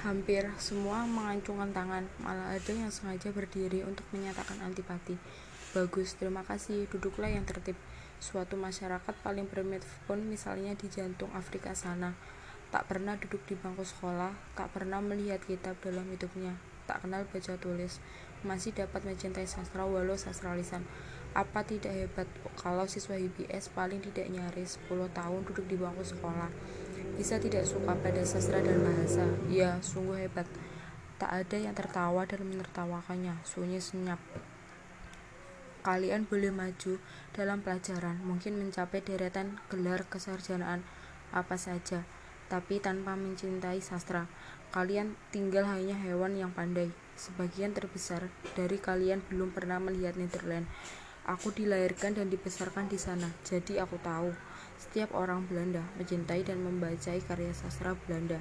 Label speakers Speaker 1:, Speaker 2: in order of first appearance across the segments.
Speaker 1: Hampir semua mengacungkan tangan, malah ada yang sengaja berdiri untuk menyatakan antipati. Bagus, terima kasih, duduklah yang tertib. Suatu masyarakat paling primitif pun misalnya di jantung Afrika sana, tak pernah duduk di bangku sekolah, tak pernah melihat kitab dalam hidupnya, tak kenal baca tulis, masih dapat mencintai sastra walau sastra lisan. Apa tidak hebat kalau siswa HBS paling tidak nyaris 10 tahun duduk di bangku sekolah? Bisa tidak suka pada sastra dan bahasa. Ya, sungguh hebat. Tak ada yang tertawa dan menertawakannya, sunyi senyap. Kalian boleh maju dalam pelajaran, mungkin mencapai deretan gelar kesarjanaan apa saja, tapi tanpa mencintai sastra. Kalian tinggal hanya hewan yang pandai. Sebagian terbesar dari kalian belum pernah melihat Netherlands. Aku dilahirkan dan dibesarkan di sana, jadi aku tahu. Setiap orang Belanda mencintai dan membaca karya sastra Belanda.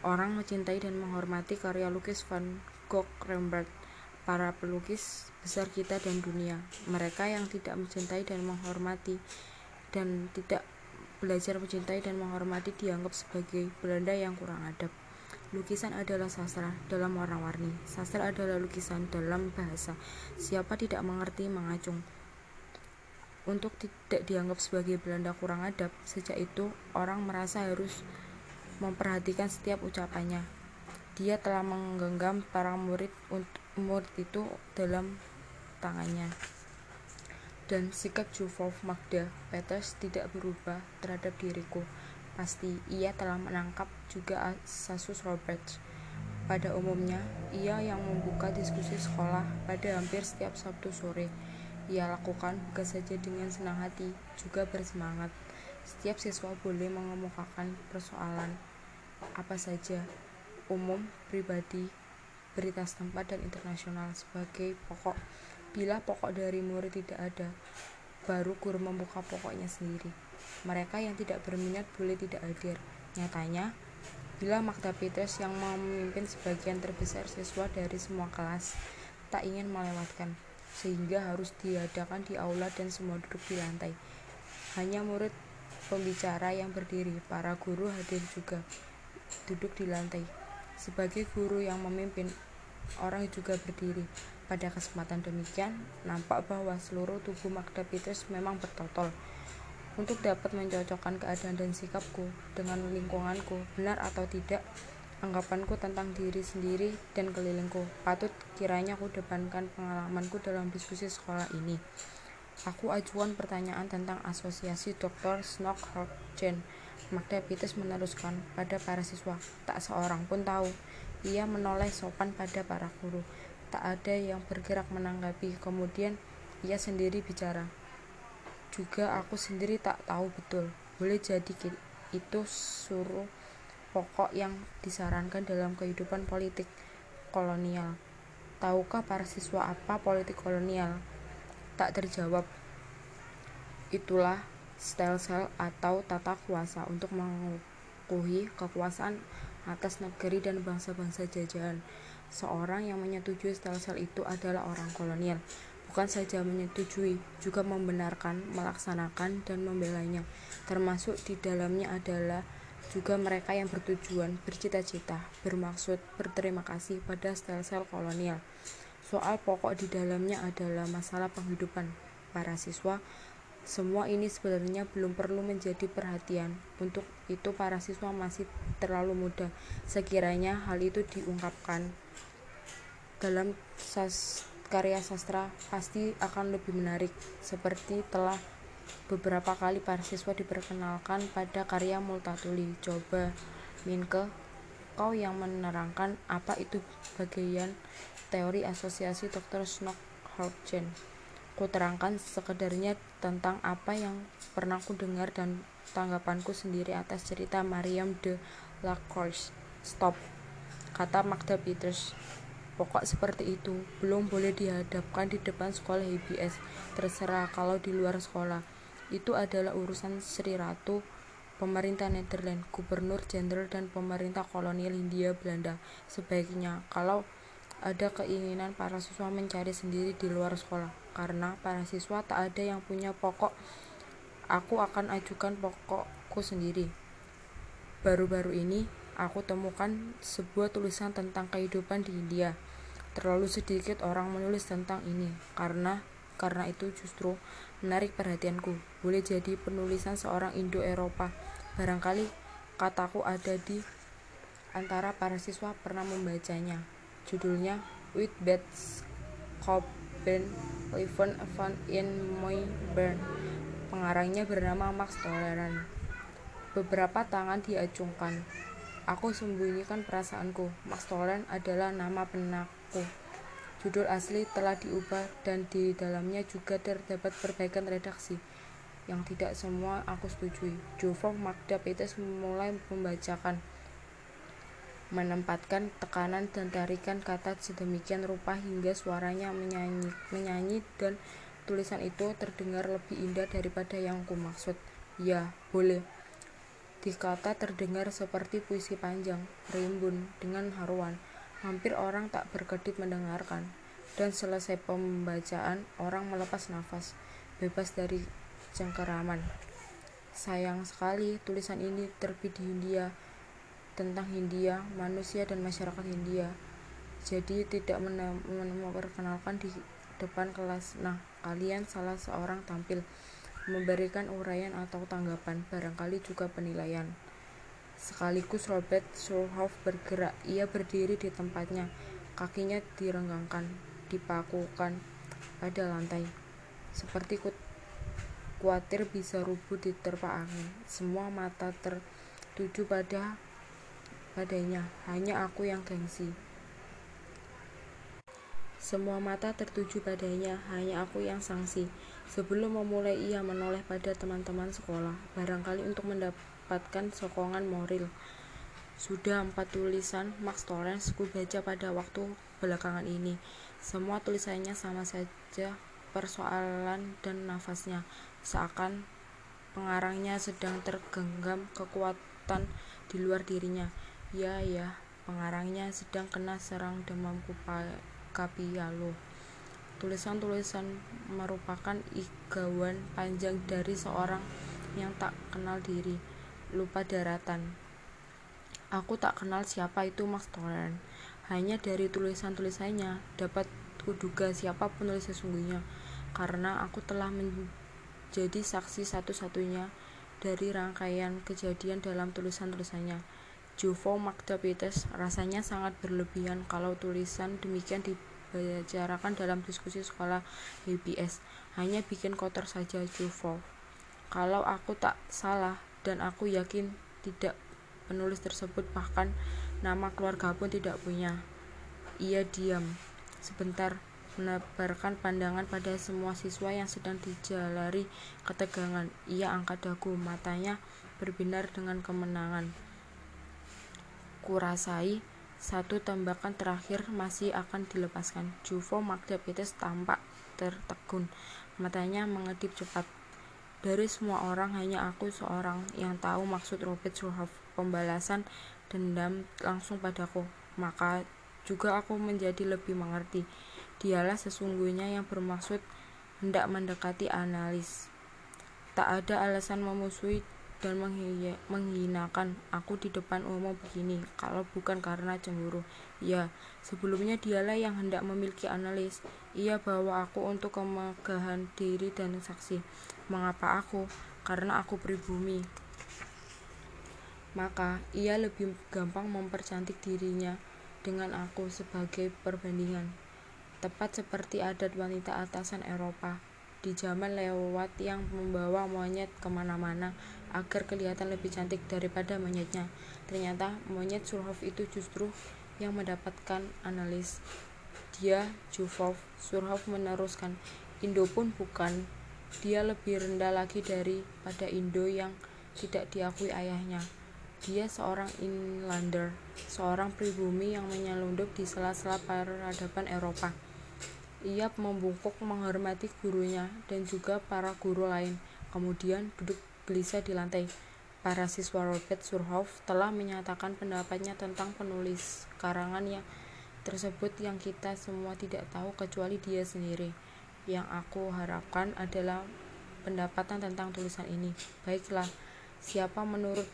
Speaker 1: Orang mencintai dan menghormati karya lukis Van Gogh, Rembrandt, para pelukis besar kita dan dunia. Mereka yang tidak mencintai dan menghormati dan tidak belajar mencintai dan menghormati dianggap sebagai Belanda yang kurang adab. Lukisan adalah sastra dalam warna-warni. Sastra adalah lukisan dalam bahasa. Siapa tidak mengerti mengacung untuk tidak dianggap sebagai Belanda kurang adab. Sejak itu, orang merasa harus memperhatikan setiap ucapannya. Dia telah menggenggam para murid murid itu dalam tangannya. Dan sikap Jufov Magda Peters tidak berubah terhadap diriku. Pasti ia telah menangkap juga Sasus Roberts. Pada umumnya, ia yang membuka diskusi sekolah pada hampir setiap Sabtu sore ia lakukan bukan saja dengan senang hati, juga bersemangat. Setiap siswa boleh mengemukakan persoalan apa saja, umum, pribadi, berita setempat dan internasional sebagai pokok. Bila pokok dari murid tidak ada, baru guru membuka pokoknya sendiri. Mereka yang tidak berminat boleh tidak hadir. Nyatanya, bila Magda Petrus yang memimpin sebagian terbesar siswa dari semua kelas tak ingin melewatkan sehingga harus diadakan di aula dan semua duduk di lantai. Hanya murid pembicara yang berdiri, para guru hadir juga duduk di lantai. Sebagai guru yang memimpin, orang juga berdiri. Pada kesempatan demikian, nampak bahwa seluruh tubuh Magda Petrus memang bertotol. Untuk dapat mencocokkan keadaan dan sikapku dengan lingkunganku, benar atau tidak, anggapanku tentang diri sendiri dan kelilingku. Patut kiranya aku depankan pengalamanku dalam diskusi sekolah ini. Aku ajukan pertanyaan tentang asosiasi Dr. Snokhorgen. Magda Pites meneruskan pada para siswa. Tak seorang pun tahu. Ia menoleh sopan pada para guru. Tak ada yang bergerak menanggapi. Kemudian ia sendiri bicara. Juga aku sendiri tak tahu betul. Boleh jadi itu suruh pokok yang disarankan dalam kehidupan politik kolonial. Tahukah para siswa apa politik kolonial? Tak terjawab. Itulah stelsel atau tata kuasa untuk mengukuhi kekuasaan atas negeri dan bangsa-bangsa jajahan. Seorang yang menyetujui stelsel itu adalah orang kolonial. Bukan saja menyetujui, juga membenarkan, melaksanakan, dan membelanya. Termasuk di dalamnya adalah juga mereka yang bertujuan, bercita-cita, bermaksud, berterima kasih pada sel-sel kolonial. Soal pokok di dalamnya adalah masalah penghidupan para siswa. Semua ini sebenarnya belum perlu menjadi perhatian. Untuk itu para siswa masih terlalu muda. Sekiranya hal itu diungkapkan dalam sas karya sastra pasti akan lebih menarik seperti telah Beberapa kali para siswa diperkenalkan pada karya Multatuli. Coba, Minke, kau yang menerangkan apa itu bagian teori asosiasi Dr. Snockhausen. Ku terangkan sekedarnya tentang apa yang pernah ku dengar dan tanggapanku sendiri atas cerita Mariam de la Croix. Stop, kata Magda Peters. Pokok seperti itu belum boleh dihadapkan di depan sekolah HBS. Terserah kalau di luar sekolah itu adalah urusan Sri Ratu, pemerintah Netherlands, gubernur jenderal dan pemerintah kolonial Hindia Belanda. Sebaiknya kalau ada keinginan para siswa mencari sendiri di luar sekolah karena para siswa tak ada yang punya pokok aku akan ajukan pokokku sendiri baru-baru ini aku temukan sebuah tulisan tentang kehidupan di India. Terlalu sedikit orang menulis tentang ini, karena karena itu justru menarik perhatianku. Boleh jadi penulisan seorang Indo-Eropa. Barangkali kataku ada di antara para siswa pernah membacanya. Judulnya With Beds Coben Living Event in My Burn. Pengarangnya bernama Max Toleran. Beberapa tangan diacungkan. Aku sembunyikan perasaanku. Max Toleran adalah nama penaku. Judul asli telah diubah dan di dalamnya juga terdapat perbaikan redaksi yang tidak semua aku setujui. Jovov Magda Peters mulai membacakan menempatkan tekanan dan tarikan kata sedemikian rupa hingga suaranya menyanyi, menyanyi dan tulisan itu terdengar lebih indah daripada yang ku maksud. Ya, boleh. Dikata terdengar seperti puisi panjang, rimbun, dengan haruan. Hampir orang tak berkedip mendengarkan. Dan selesai pembacaan, orang melepas nafas, bebas dari cengkeraman. Sayang sekali tulisan ini terbit di India tentang Hindia, manusia dan masyarakat Hindia. Jadi tidak memperkenalkan di depan kelas. Nah, kalian salah seorang tampil memberikan uraian atau tanggapan, barangkali juga penilaian. Sekaligus Robert Surhoff bergerak. Ia berdiri di tempatnya, kakinya direnggangkan, dipakukan pada lantai. Seperti khawatir bisa rubuh diterpa angin. Semua mata tertuju pada padanya, hanya aku yang gengsi. Semua mata tertuju padanya, hanya aku yang sangsi. Sebelum memulai ia menoleh pada teman-teman sekolah, barangkali untuk mendapatkan sokongan moral. Sudah empat tulisan Max Torrens ku baca pada waktu belakangan ini. Semua tulisannya sama saja persoalan dan nafasnya, seakan pengarangnya sedang tergenggam kekuatan di luar dirinya. Ya, ya, pengarangnya sedang kena serang demam kapialo. Tulisan-tulisan merupakan igawan panjang dari seorang yang tak kenal diri, lupa daratan. Aku tak kenal siapa itu Max Toran. Hanya dari tulisan-tulisannya dapat kuduga siapa penulis sesungguhnya, karena aku telah menjadi saksi satu-satunya dari rangkaian kejadian dalam tulisan-tulisannya. Jovo Magdapetes rasanya sangat berlebihan kalau tulisan demikian dibicarakan dalam diskusi sekolah HBS. Hanya bikin kotor saja Jovo. Kalau aku tak salah dan aku yakin tidak penulis tersebut bahkan nama keluarga pun tidak punya. Ia diam sebentar menebarkan pandangan pada semua siswa yang sedang dijalari ketegangan. Ia angkat dagu, matanya berbinar dengan kemenangan kurasai satu tembakan terakhir masih akan dilepaskan. Juvo Magdapetes tampak tertegun. Matanya mengedip cepat. Dari semua orang hanya aku seorang yang tahu maksud Robert Surhoff. Pembalasan dendam langsung padaku. Maka juga aku menjadi lebih mengerti. Dialah sesungguhnya yang bermaksud hendak mendekati analis. Tak ada alasan memusuhi dan menghinakan aku di depan umum begini kalau bukan karena cemburu. Ya, sebelumnya dialah yang hendak memiliki analis. Ia bawa aku untuk kemegahan diri dan saksi. Mengapa aku? Karena aku pribumi. Maka ia lebih gampang mempercantik dirinya dengan aku sebagai perbandingan. Tepat seperti adat wanita atasan Eropa di zaman lewat yang membawa monyet ke mana-mana agar kelihatan lebih cantik daripada monyetnya. Ternyata monyet Surhoff itu justru yang mendapatkan analis. Dia Jufov, Surhoff meneruskan, Indo pun bukan. Dia lebih rendah lagi daripada Indo yang tidak diakui ayahnya. Dia seorang inlander, seorang pribumi yang menyelundup di sela-sela peradaban Eropa. Ia membungkuk menghormati gurunya dan juga para guru lain, kemudian duduk gelisah di lantai. Para siswa Robert Surhoff telah menyatakan pendapatnya tentang penulis karangan yang tersebut yang kita semua tidak tahu kecuali dia sendiri. Yang aku harapkan adalah pendapatan tentang tulisan ini. Baiklah, siapa menurut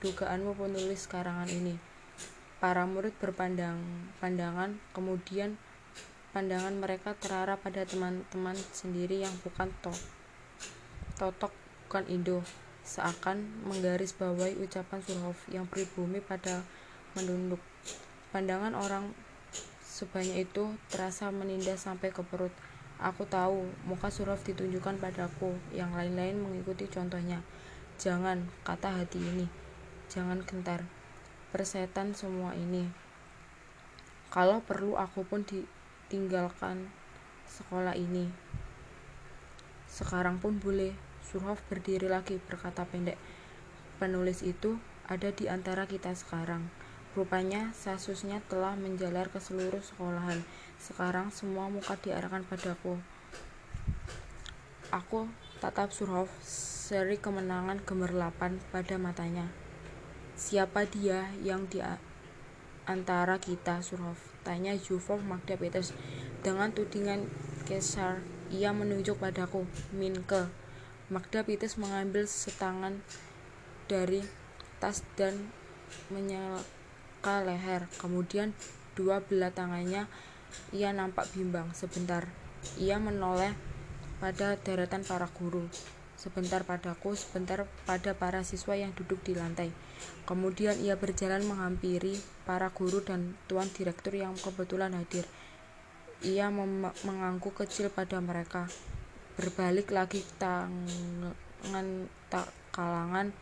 Speaker 1: dugaanmu penulis karangan ini. Para murid berpandang pandangan, kemudian pandangan mereka terarah pada teman-teman sendiri yang bukan to totok, bukan Indo, seakan menggarisbawahi ucapan Surhoff yang pribumi pada menunduk. Pandangan orang sebanyak itu terasa menindas sampai ke perut. Aku tahu, muka Surhoff ditunjukkan padaku, yang lain-lain mengikuti contohnya. Jangan, kata hati ini, jangan gentar persetan semua ini. Kalau perlu aku pun ditinggalkan sekolah ini. Sekarang pun boleh. Surhoff berdiri lagi berkata pendek. Penulis itu ada di antara kita sekarang. Rupanya sasusnya telah menjalar ke seluruh sekolahan. Sekarang semua muka diarahkan padaku. Aku tatap Surhoff, seri kemenangan gemerlapan pada matanya. Siapa dia yang di antara kita, Surhoff? Tanya Zhukov Magda Peters. Dengan tudingan Kesar, ia menunjuk padaku. Minke. Magda Peters mengambil setangan dari tas dan menyeka leher. Kemudian dua belah tangannya ia nampak bimbang. Sebentar, ia menoleh pada deretan para guru sebentar padaku, sebentar pada para siswa yang duduk di lantai. Kemudian ia berjalan menghampiri para guru dan tuan direktur yang kebetulan hadir. Ia mengangguk kecil pada mereka. Berbalik lagi tangan tak kalangan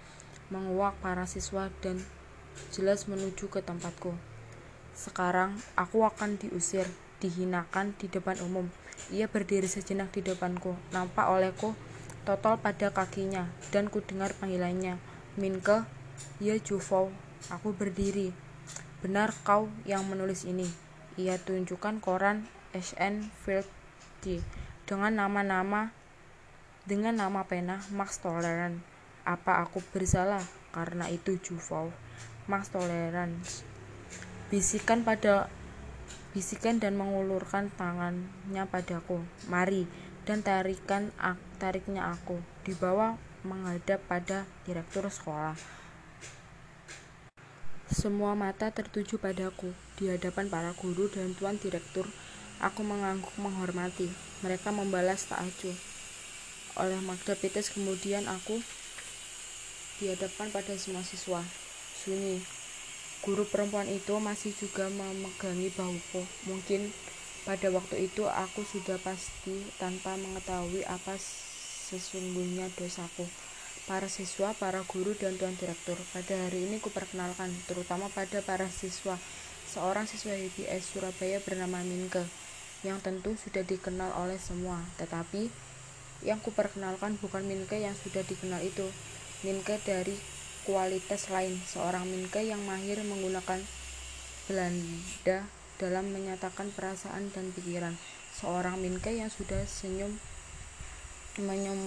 Speaker 1: menguak para siswa dan jelas menuju ke tempatku. Sekarang aku akan diusir, dihinakan di depan umum. Ia berdiri sejenak di depanku. Nampak olehku totol pada kakinya, dan kudengar panggilannya. Minke, ya Jufo, aku berdiri. Benar kau yang menulis ini. Ia tunjukkan koran SN Field dengan nama-nama dengan nama pena Max Tolerance. Apa aku bersalah karena itu Jufo? Max Tolerance. Bisikan pada bisikan dan mengulurkan tangannya padaku. Mari, dan tarikan tariknya aku di bawah menghadap pada direktur sekolah. Semua mata tertuju padaku di hadapan para guru dan tuan direktur. Aku mengangguk menghormati. Mereka membalas tak acuh. Oleh Magda Peters kemudian aku dihadapkan pada semua siswa. Sunyi. Guru perempuan itu masih juga memegangi bahuku. Mungkin pada waktu itu aku sudah pasti tanpa mengetahui apa sesungguhnya dosaku. Para siswa, para guru, dan tuan direktur. Pada hari ini kuperkenalkan, terutama pada para siswa, seorang siswa HBS Surabaya bernama Minke, yang tentu sudah dikenal oleh semua. Tetapi, yang kuperkenalkan bukan Minke yang sudah dikenal itu. Minke dari kualitas lain, seorang Minke yang mahir menggunakan Belanda dalam menyatakan perasaan dan pikiran. Seorang Minke yang sudah senyum menyem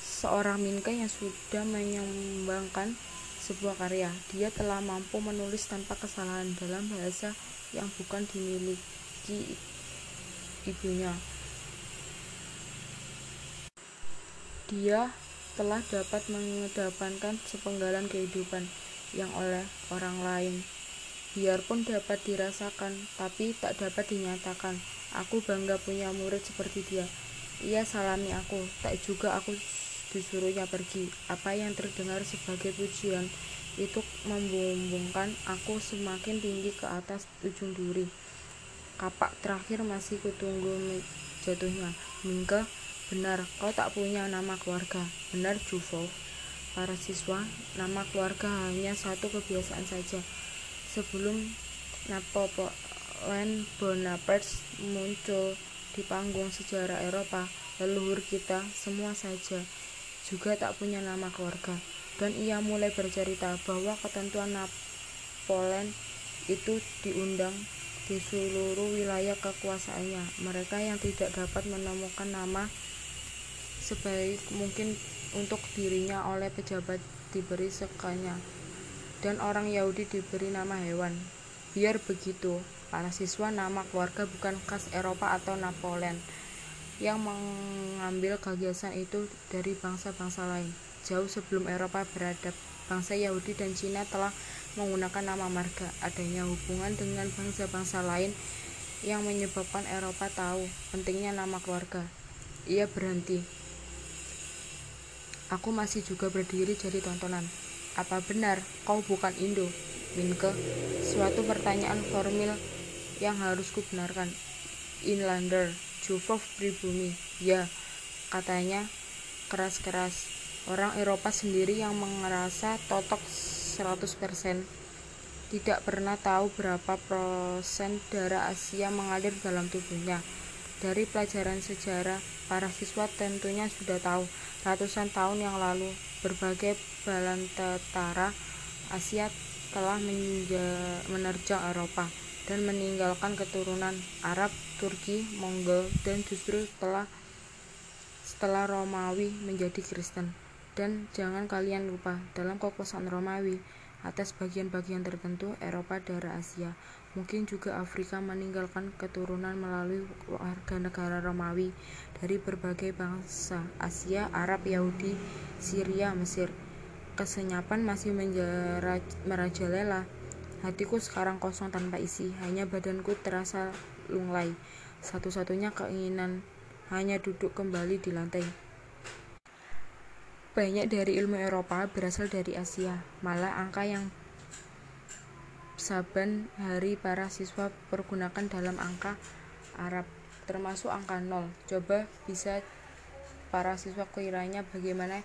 Speaker 1: seorang Minke yang sudah menyumbangkan sebuah karya. Dia telah mampu menulis tanpa kesalahan dalam bahasa yang bukan dimiliki ibunya. Dia telah dapat mengedepankan sepenggalan kehidupan yang oleh orang lain biarpun dapat dirasakan, tapi tak dapat dinyatakan. Aku bangga punya murid seperti dia. Ia salami aku, tak juga aku disuruhnya pergi. Apa yang terdengar sebagai pujian itu membumbungkan aku semakin tinggi ke atas ujung duri. Kapak terakhir masih kutunggu jatuhnya. Mingke, benar, kau tak punya nama keluarga. Benar, Jufo. Para siswa, nama keluarga hanya satu kebiasaan saja sebelum Napoleon Bonaparte muncul di panggung sejarah Eropa, leluhur kita semua saja juga tak punya nama keluarga. Dan ia mulai bercerita bahwa ketentuan Napoleon itu diundang di seluruh wilayah kekuasaannya. Mereka yang tidak dapat menemukan nama sebaik mungkin untuk dirinya oleh pejabat diberi sekanya dan orang Yahudi diberi nama hewan. Biar begitu, para siswa nama keluarga bukan khas Eropa atau Napoleon yang mengambil gagasan itu dari bangsa-bangsa lain. Jauh sebelum Eropa beradab bangsa Yahudi dan Cina telah menggunakan nama marga. Adanya hubungan dengan bangsa-bangsa lain yang menyebabkan Eropa tahu pentingnya nama keluarga. Ia berhenti. Aku masih juga berdiri jadi tontonan. Apa benar kau bukan Indo, Minke? Suatu pertanyaan formil yang harus kubenarkan. Inlander, Juvov pribumi. Ya, katanya keras-keras. Orang Eropa sendiri yang merasa totok 100% tidak pernah tahu berapa persen darah Asia mengalir dalam tubuhnya. Dari pelajaran sejarah, para siswa tentunya sudah tahu ratusan tahun yang lalu berbagai balantara Asia telah menerjang Eropa dan meninggalkan keturunan Arab, Turki, Mongol dan justru telah setelah Romawi menjadi Kristen. Dan jangan kalian lupa, dalam kekuasaan Romawi, atas bagian-bagian tertentu Eropa darah Asia, mungkin juga Afrika meninggalkan keturunan melalui warga negara Romawi dari berbagai bangsa Asia, Arab, Yahudi, Syria, Mesir. Kesenyapan masih merajalela. Hatiku sekarang kosong tanpa isi, hanya badanku terasa lunglai. Satu-satunya keinginan hanya duduk kembali di lantai. Banyak dari ilmu Eropa berasal dari Asia, malah angka yang saban hari para siswa pergunakan dalam angka Arab, termasuk angka nol. Coba bisa para siswa kiranya bagaimana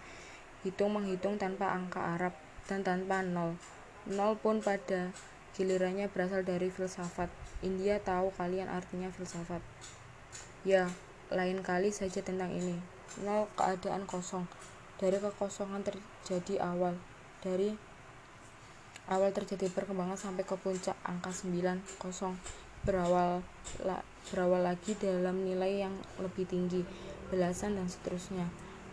Speaker 1: hitung menghitung tanpa angka Arab dan tanpa nol. Nol pun pada gilirannya berasal dari filsafat. India tahu kalian artinya filsafat. Ya, lain kali saja tentang ini. Nol keadaan kosong. Dari kekosongan terjadi awal. Dari awal terjadi perkembangan sampai ke puncak angka 9 kosong. Berawal la, berawal lagi dalam nilai yang lebih tinggi belasan dan seterusnya.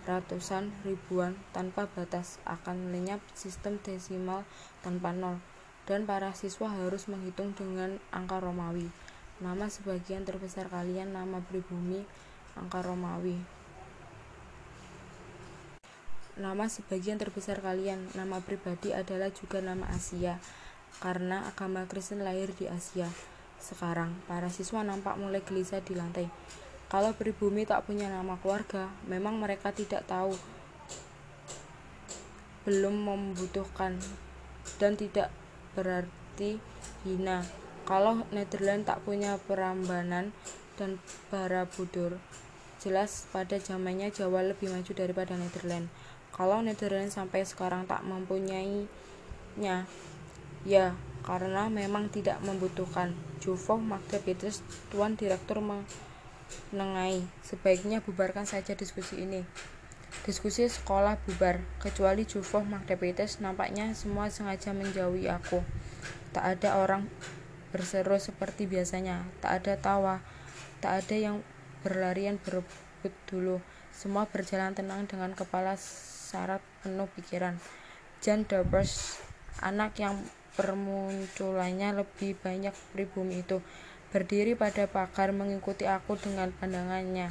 Speaker 1: Ratusan ribuan tanpa batas akan lenyap sistem desimal tanpa nol. Dan para siswa harus menghitung dengan angka Romawi. Nama sebagian terbesar kalian nama pribumi angka Romawi. Nama sebagian terbesar kalian, nama pribadi adalah juga nama Asia, karena agama Kristen lahir di Asia. Sekarang, para siswa nampak mulai gelisah di lantai. Kalau pribumi tak punya nama keluarga, memang mereka tidak tahu, belum membutuhkan, dan tidak berarti hina. Kalau Netherlands tak punya perambanan dan Borobudur, Jelas pada zamannya Jawa lebih maju daripada Netherlands. Kalau Netherlands sampai sekarang tak mempunyainya, ya karena memang tidak membutuhkan. Juvo Magda Petrus, Tuan Direktur menengahi, sebaiknya bubarkan saja diskusi ini. Diskusi sekolah bubar, kecuali Juvo Magda Petrus, nampaknya semua sengaja menjauhi aku. Tak ada orang berseru seperti biasanya, tak ada tawa, tak ada yang berlarian berebut dulu. Semua berjalan tenang dengan kepala syarat penuh pikiran. Jan Dobers, anak yang permunculannya lebih banyak pribumi itu, berdiri pada pagar mengikuti aku dengan pandangannya.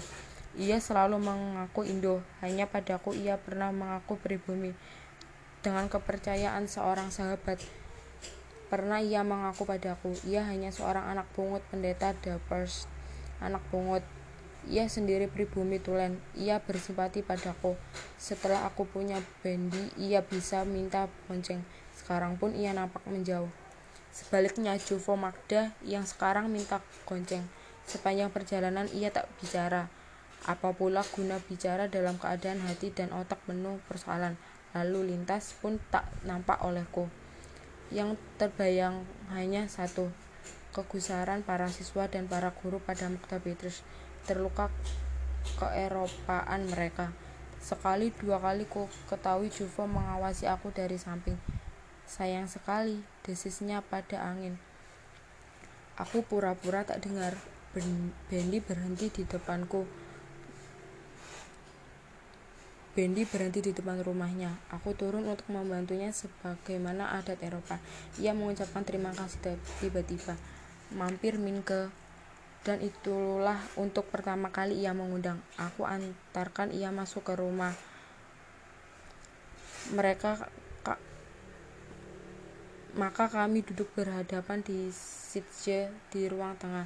Speaker 1: Ia selalu mengaku Indo, hanya padaku ia pernah mengaku pribumi. Dengan kepercayaan seorang sahabat, pernah ia mengaku padaku, ia hanya seorang anak pungut pendeta Dobers, anak pungut ia sendiri pribumi tulen. Ia bersimpati padaku. Setelah aku punya bendi, ia bisa minta bonceng. Sekarang pun ia nampak menjauh. Sebaliknya, Jovo Magda yang sekarang minta gonceng. Sepanjang perjalanan ia tak bicara. Apa pula guna bicara dalam keadaan hati dan otak penuh persoalan. Lalu lintas pun tak nampak olehku. Yang terbayang hanya satu, kegusaran para siswa dan para guru pada Mukta Petrus terluka keeropaan mereka. Sekali dua kali ku ketahui Juvo mengawasi aku dari samping. Sayang sekali, desisnya pada angin. Aku pura-pura tak dengar. Bendi berhenti di depanku. Bendi berhenti di depan rumahnya. Aku turun untuk membantunya sebagaimana adat Eropa. Ia mengucapkan terima kasih tiba-tiba. Mampir Min ke dan itulah untuk pertama kali ia mengundang. Aku antarkan ia masuk ke rumah. Mereka Maka kami duduk berhadapan di sitje di ruang tengah.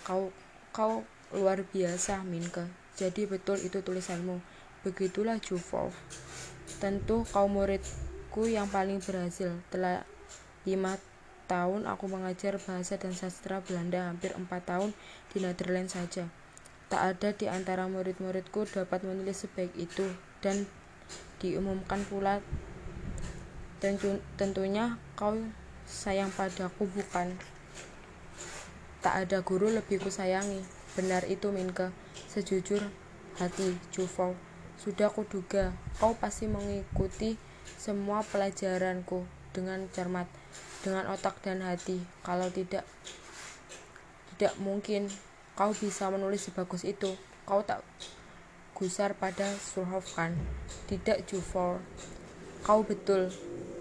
Speaker 1: Kau kau luar biasa, Minke. Jadi betul itu tulisanmu. Begitulah Jufov. Tentu kau muridku yang paling berhasil. Telah lima tahun aku mengajar bahasa dan sastra Belanda hampir empat tahun di Netherlands saja. Tak ada di antara murid-muridku dapat menulis sebaik itu dan diumumkan pula. Tentunya kau sayang padaku bukan? Tak ada guru lebih ku sayangi benar itu Minke. Sejujur hati Jufo sudah kuduga kau pasti mengikuti semua pelajaranku dengan cermat dengan otak dan hati kalau tidak tidak mungkin kau bisa menulis sebagus itu kau tak gusar pada Surhoff kan tidak Jufor kau betul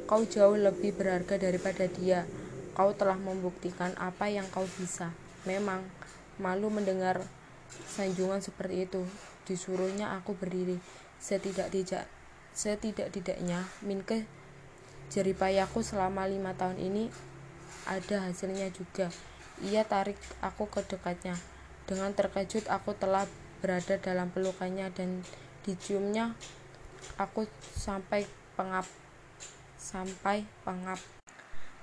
Speaker 1: Kau jauh lebih berharga daripada dia. Kau telah membuktikan apa yang kau bisa. Memang, malu mendengar sanjungan seperti itu. Disuruhnya aku berdiri. Setidak-tidak, setidak-tidaknya, Minke jeripayaku selama lima tahun ini ada hasilnya juga. Ia tarik aku ke dekatnya. Dengan terkejut, aku telah berada dalam pelukannya dan diciumnya aku sampai pengap sampai pengap.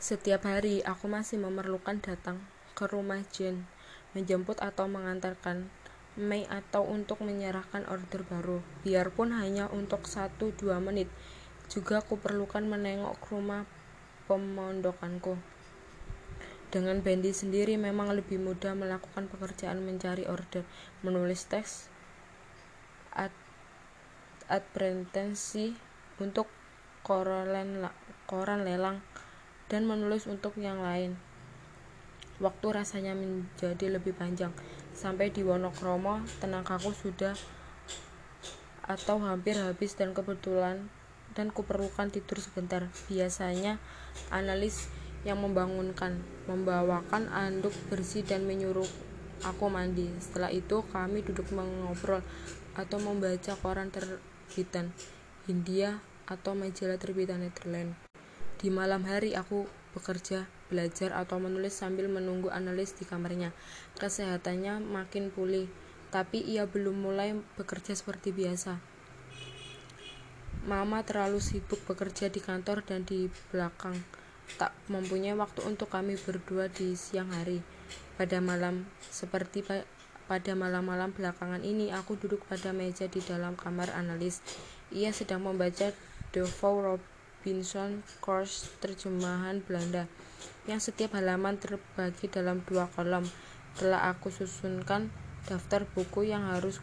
Speaker 1: Setiap hari aku masih memerlukan datang ke rumah Jane, menjemput atau mengantarkan Mei atau untuk menyerahkan order baru, biarpun hanya untuk 1-2 menit. Juga aku perlukan menengok ke rumah pemondokanku. Dengan Bendy sendiri memang lebih mudah melakukan pekerjaan mencari order, menulis teks, ad, ad untuk koran, koran lelang dan menulis untuk yang lain. Waktu rasanya menjadi lebih panjang. Sampai di Wonokromo, tenagaku sudah atau hampir habis dan kebetulan dan kuperlukan tidur sebentar. Biasanya analis yang membangunkan, membawakan anduk bersih dan menyuruh aku mandi. Setelah itu kami duduk mengobrol atau membaca koran terbitan Hindia atau majalah terbitan Netherlands. Di malam hari aku bekerja, belajar atau menulis sambil menunggu analis di kamarnya. Kesehatannya makin pulih, tapi ia belum mulai bekerja seperti biasa. Mama terlalu sibuk bekerja di kantor dan di belakang, tak mempunyai waktu untuk kami berdua di siang hari. Pada malam seperti pada malam-malam belakangan ini, aku duduk pada meja di dalam kamar analis. Ia sedang membaca Devo Robinson Course terjemahan Belanda yang setiap halaman terbagi dalam dua kolom. Telah aku susunkan daftar buku yang harus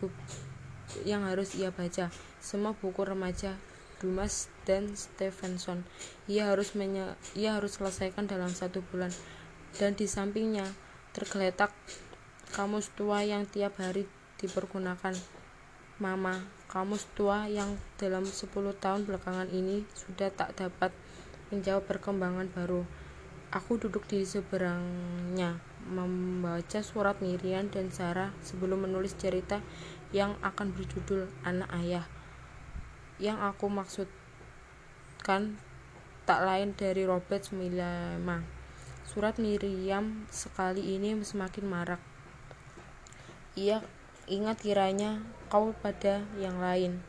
Speaker 1: yang harus ia baca. Semua buku remaja Dumas dan Stevenson. Ia harus menye, ia harus selesaikan dalam satu bulan. Dan di sampingnya tergeletak kamus tua yang tiap hari dipergunakan. Mama, kamus tua yang dalam 10 tahun belakangan ini sudah tak dapat menjawab perkembangan baru. Aku duduk di seberangnya, membaca surat Miriam dan Sarah sebelum menulis cerita yang akan berjudul Anak Ayah. Yang aku maksudkan tak lain dari Robert Milema. Surat Miriam sekali ini semakin marak. Ia Ingat kiranya kau pada yang lain.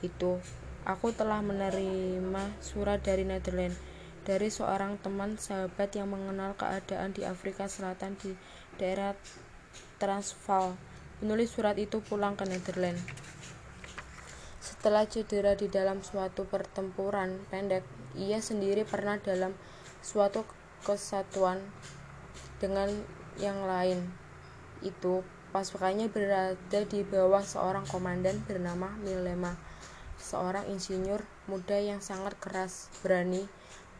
Speaker 1: Itu, aku telah menerima surat dari Netherlands dari seorang teman sahabat yang mengenal keadaan di Afrika Selatan di daerah Transvaal. Penulis surat itu pulang ke Netherlands. Setelah cedera di dalam suatu pertempuran pendek, ia sendiri pernah dalam suatu kesatuan dengan yang lain. Itu Pasukannya berada di bawah seorang komandan bernama Milema, seorang insinyur muda yang sangat keras, berani,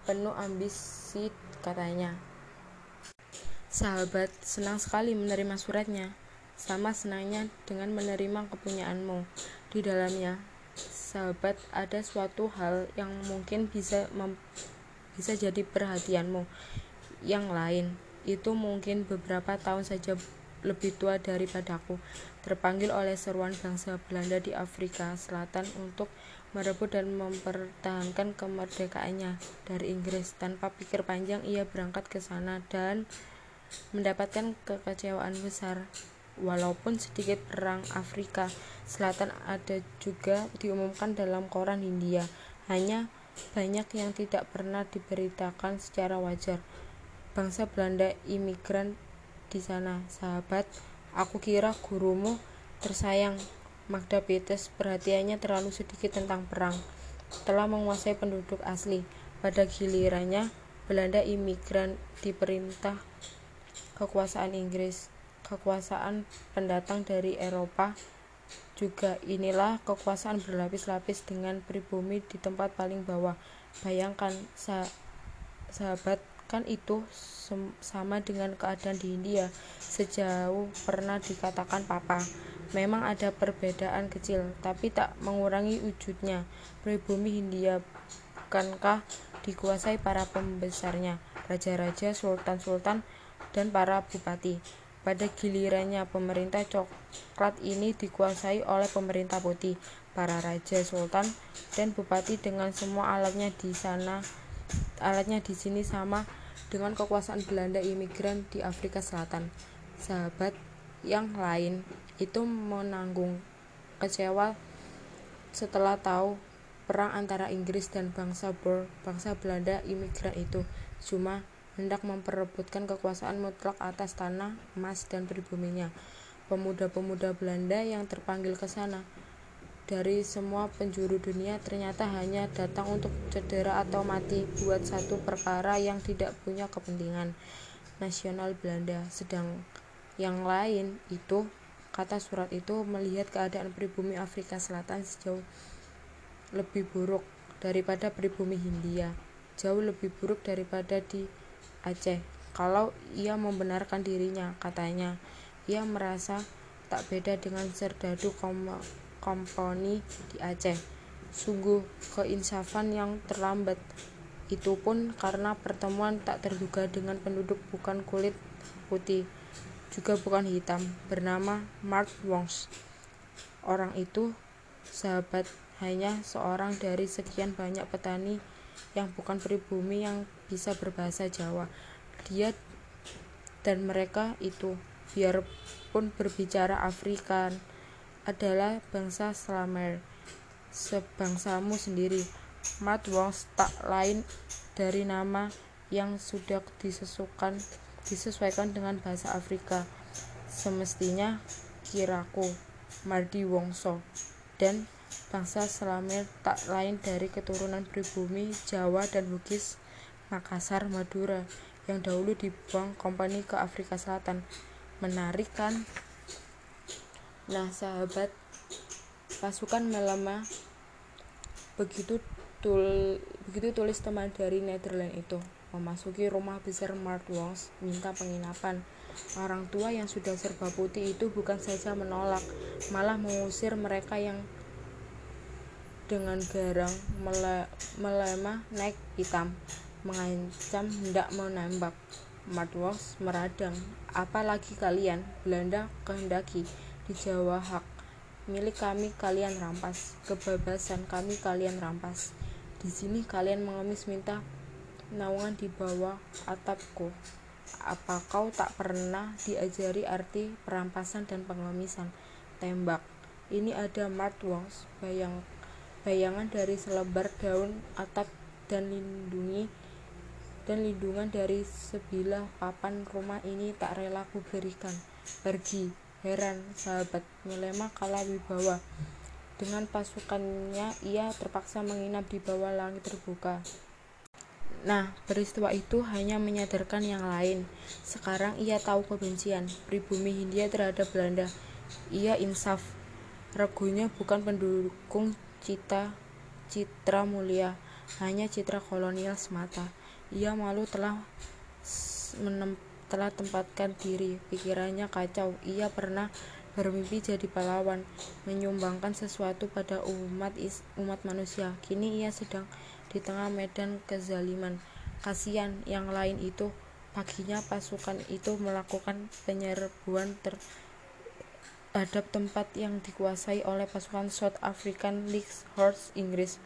Speaker 1: penuh ambisi katanya. Sahabat, senang sekali menerima suratnya. Sama senangnya dengan menerima kepunyaanmu. Di dalamnya, sahabat, ada suatu hal yang mungkin bisa bisa jadi perhatianmu. Yang lain, itu mungkin beberapa tahun saja lebih tua daripadaku, terpanggil oleh seruan bangsa Belanda di Afrika Selatan untuk merebut dan mempertahankan kemerdekaannya dari Inggris. Tanpa pikir panjang, ia berangkat ke sana dan mendapatkan kekecewaan besar. Walaupun sedikit perang Afrika Selatan ada juga diumumkan dalam koran Hindia, hanya banyak yang tidak pernah diberitakan secara wajar. Bangsa Belanda imigran di sana, sahabat. Aku kira gurumu tersayang, Magda Peters, perhatiannya terlalu sedikit tentang perang. Telah menguasai penduduk asli. Pada gilirannya, Belanda imigran diperintah kekuasaan Inggris. Kekuasaan pendatang dari Eropa juga inilah kekuasaan berlapis-lapis dengan pribumi di tempat paling bawah. Bayangkan sah sahabat kan itu sama dengan keadaan di India sejauh pernah dikatakan papa. Memang ada perbedaan kecil, tapi tak mengurangi wujudnya. Pribumi Hindia bukankah dikuasai para pembesarnya, raja-raja, sultan-sultan, dan para bupati. Pada gilirannya pemerintah coklat ini dikuasai oleh pemerintah putih, para raja, sultan, dan bupati dengan semua alatnya di sana. Alatnya di sini sama dengan kekuasaan Belanda imigran di Afrika Selatan. Sahabat yang lain itu menanggung kecewa setelah tahu perang antara Inggris dan bangsa Boer, bangsa Belanda imigran itu. Cuma hendak memperebutkan kekuasaan mutlak atas tanah, emas, dan pribuminya. Pemuda-pemuda Belanda yang terpanggil ke sana dari semua penjuru dunia ternyata hanya datang untuk cedera atau mati buat satu perkara yang tidak punya kepentingan nasional Belanda. Sedang yang lain itu, kata surat itu, melihat keadaan pribumi Afrika Selatan sejauh lebih buruk daripada pribumi Hindia, jauh lebih buruk daripada di Aceh. Kalau ia membenarkan dirinya, katanya, ia merasa tak beda dengan serdadu komponi di Aceh. Sungguh keinsafan yang terlambat. Itu pun karena pertemuan tak terduga dengan penduduk bukan kulit putih, juga bukan hitam, bernama Mark Wongs. Orang itu sahabat hanya seorang dari sekian banyak petani yang bukan pribumi yang bisa berbahasa Jawa. Dia dan mereka itu, biarpun berbicara Afrikan, adalah bangsa Slamer, sebangsamu sendiri. Mat Wongs tak lain dari nama yang sudah disesukan, disesuaikan dengan bahasa Afrika. Semestinya kiraku Mardi Wongso dan Bangsa Selamir tak lain dari keturunan pribumi Jawa dan Bugis Makassar, Madura yang dahulu dibuang kompani ke Afrika Selatan. Menarik kan? Nah, sahabat, pasukan melemah begitu tul begitu tulis teman dari Netherlands itu memasuki rumah besar Mark Wongs minta penginapan. Orang tua yang sudah serba putih itu bukan saja menolak, malah mengusir mereka yang dengan garang mele melemah naik hitam mengancam hendak menembak. Matwas meradang apalagi kalian? Belanda kehendaki di Jawa hak. Milik kami kalian rampas kebebasan kami kalian rampas. Di sini kalian mengemis minta naungan di bawah atapku. Apa kau tak pernah diajari arti perampasan dan pengemisan? Tembak. Ini ada Mart Wongs bayang bayangan dari selebar daun atap dan lindungi dan lindungan dari sebilah papan rumah ini tak rela ku berikan. Pergi, heran, sahabat, melema kala wibawa. Dengan pasukannya, ia terpaksa menginap di bawah langit terbuka. Nah, peristiwa itu hanya menyadarkan yang lain. Sekarang ia tahu kebencian pribumi Hindia terhadap Belanda. Ia insaf. Ragunya bukan pendukung cita citra mulia hanya citra kolonial semata. Ia malu telah menem, telah tempatkan diri. Pikirannya kacau. Ia pernah bermimpi jadi pahlawan menyumbangkan sesuatu pada umat is, umat manusia. Kini ia sedang di tengah medan kezaliman. Kasihan yang lain itu paginya pasukan itu melakukan penyerbuan ter terhadap tempat yang dikuasai oleh pasukan South African League Horse Inggris.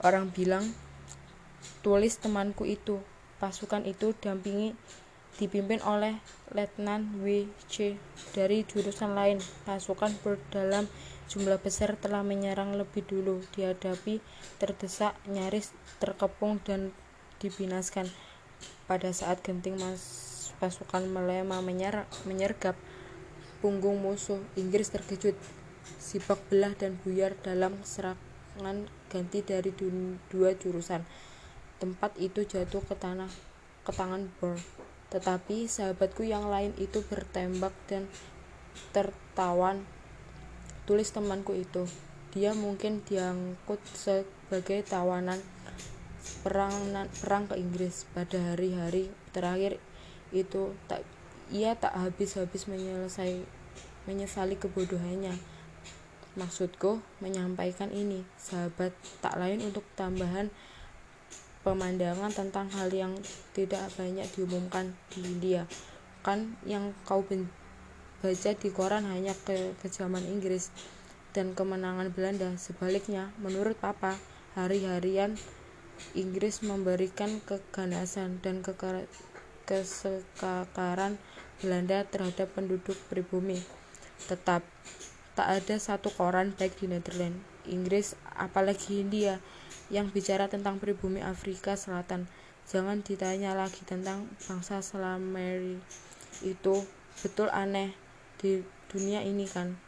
Speaker 1: Orang bilang, tulis temanku itu, pasukan itu dampingi dipimpin oleh Letnan W.C. dari jurusan lain. Pasukan berdalam jumlah besar telah menyerang lebih dulu, dihadapi, terdesak, nyaris terkepung dan dibinaskan. Pada saat genting mas pasukan melema menyergap punggung musuh, Inggris terkejut, sibak belah dan buyar dalam serangan ganti dari dua jurusan. Tempat itu jatuh ke tanah ke tangan Burr. Tetapi sahabatku yang lain itu bertembak dan tertawan. Tulis temanku itu. Dia mungkin diangkut sebagai tawanan perang perang ke Inggris pada hari-hari terakhir itu tak ia tak habis-habis menyelesai menyesali kebodohannya. Maksudku menyampaikan ini, sahabat, tak lain untuk tambahan pemandangan tentang hal yang tidak banyak diumumkan di India. Kan yang kau baca di koran hanya ke kejaman Inggris dan kemenangan Belanda. Sebaliknya, menurut Papa, hari-harian Inggris memberikan keganasan dan kesekakaran Belanda terhadap penduduk pribumi. Tetap tak ada satu koran baik di Netherlands, Inggris, apalagi India yang bicara tentang pribumi Afrika Selatan. Jangan ditanya lagi tentang bangsa Selameri itu betul aneh di dunia ini kan.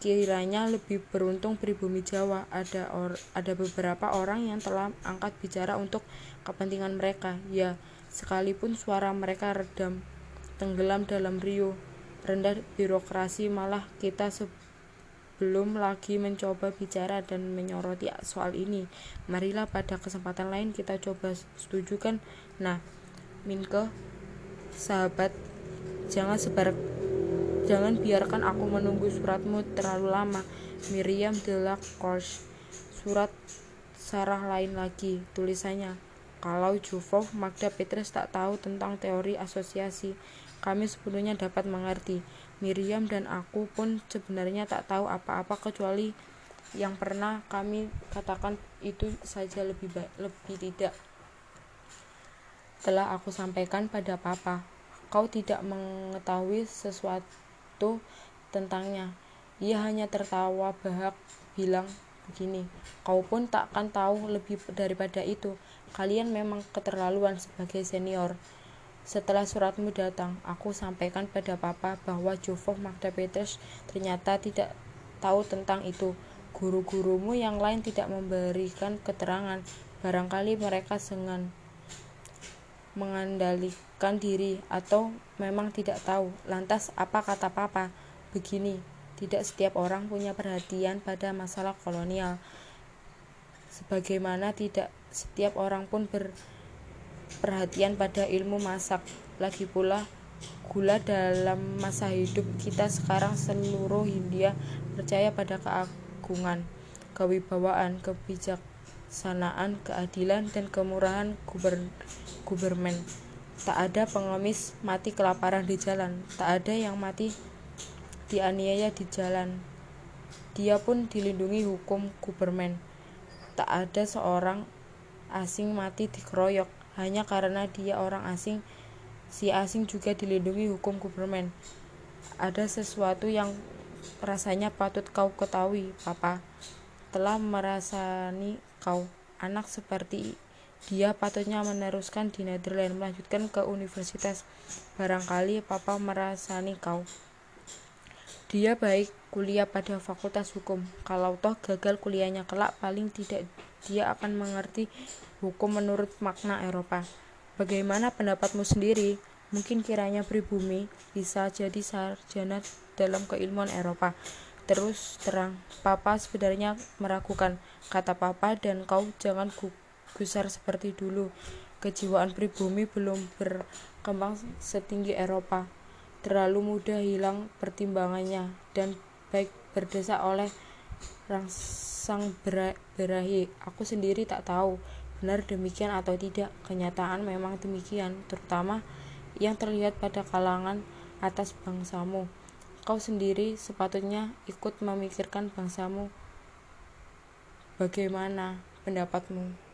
Speaker 1: Kiranya lebih beruntung pribumi Jawa ada or, ada beberapa orang yang telah angkat bicara untuk kepentingan mereka. Ya, sekalipun suara mereka redam, tenggelam dalam Rio. Rendah birokrasi malah kita sebelum lagi mencoba bicara dan menyoroti soal ini. Marilah pada kesempatan lain kita coba setujukan. Nah Minke sahabat jangan sebar jangan biarkan aku menunggu suratmu terlalu lama. Miriam de la Corse surat Sarah lain lagi tulisannya kalau Juvov Magda Petrus tak tahu tentang teori asosiasi kami sepenuhnya dapat mengerti. Miriam dan aku pun sebenarnya tak tahu apa-apa kecuali yang pernah kami katakan itu saja lebih baik, lebih tidak. Telah aku sampaikan pada papa, kau tidak mengetahui sesuatu tentangnya. Ia hanya tertawa bahak bilang begini, kau pun takkan tahu lebih daripada itu. Kalian memang keterlaluan sebagai senior. Setelah suratmu datang, aku sampaikan pada papa bahwa Jovov Magda Petrus ternyata tidak tahu tentang itu. Guru-gurumu yang lain tidak memberikan keterangan. Barangkali mereka sengan mengandalkan diri atau memang tidak tahu. Lantas apa kata papa? Begini, tidak setiap orang punya perhatian pada masalah kolonial. Sebagaimana tidak setiap orang pun ber perhatian pada ilmu masak. Lagi pula, gula dalam masa hidup kita sekarang seluruh Hindia percaya pada keagungan, kewibawaan, kebijaksanaan, keadilan, dan kemurahan guber. Tak ada pengemis mati kelaparan di jalan, tak ada yang mati dianiaya di jalan. Dia pun dilindungi hukum gubermen. Tak ada seorang asing mati dikeroyok hanya karena dia orang asing si asing juga dilindungi hukum Government. Ada sesuatu yang rasanya patut kau ketahui papa. Telah merasani kau anak seperti dia patutnya meneruskan di Netherlands melanjutkan ke universitas. Barangkali papa merasani kau. Dia baik kuliah pada fakultas hukum. Kalau toh gagal kuliahnya kelak paling tidak dia akan mengerti hukum menurut makna Eropa. Bagaimana pendapatmu sendiri? Mungkin kiranya pribumi bisa jadi sarjana dalam keilmuan Eropa. Terus terang, Papa sebenarnya meragukan, kata Papa dan kau jangan gusar seperti dulu. Kejiwaan pribumi belum berkembang setinggi Eropa. Terlalu mudah hilang pertimbangannya dan baik berdesak oleh rangsang berahi. Aku sendiri tak tahu benar demikian atau tidak. Kenyataan memang demikian, terutama yang terlihat pada kalangan atas bangsamu. Kau sendiri sepatutnya ikut memikirkan bangsamu. Bagaimana pendapatmu?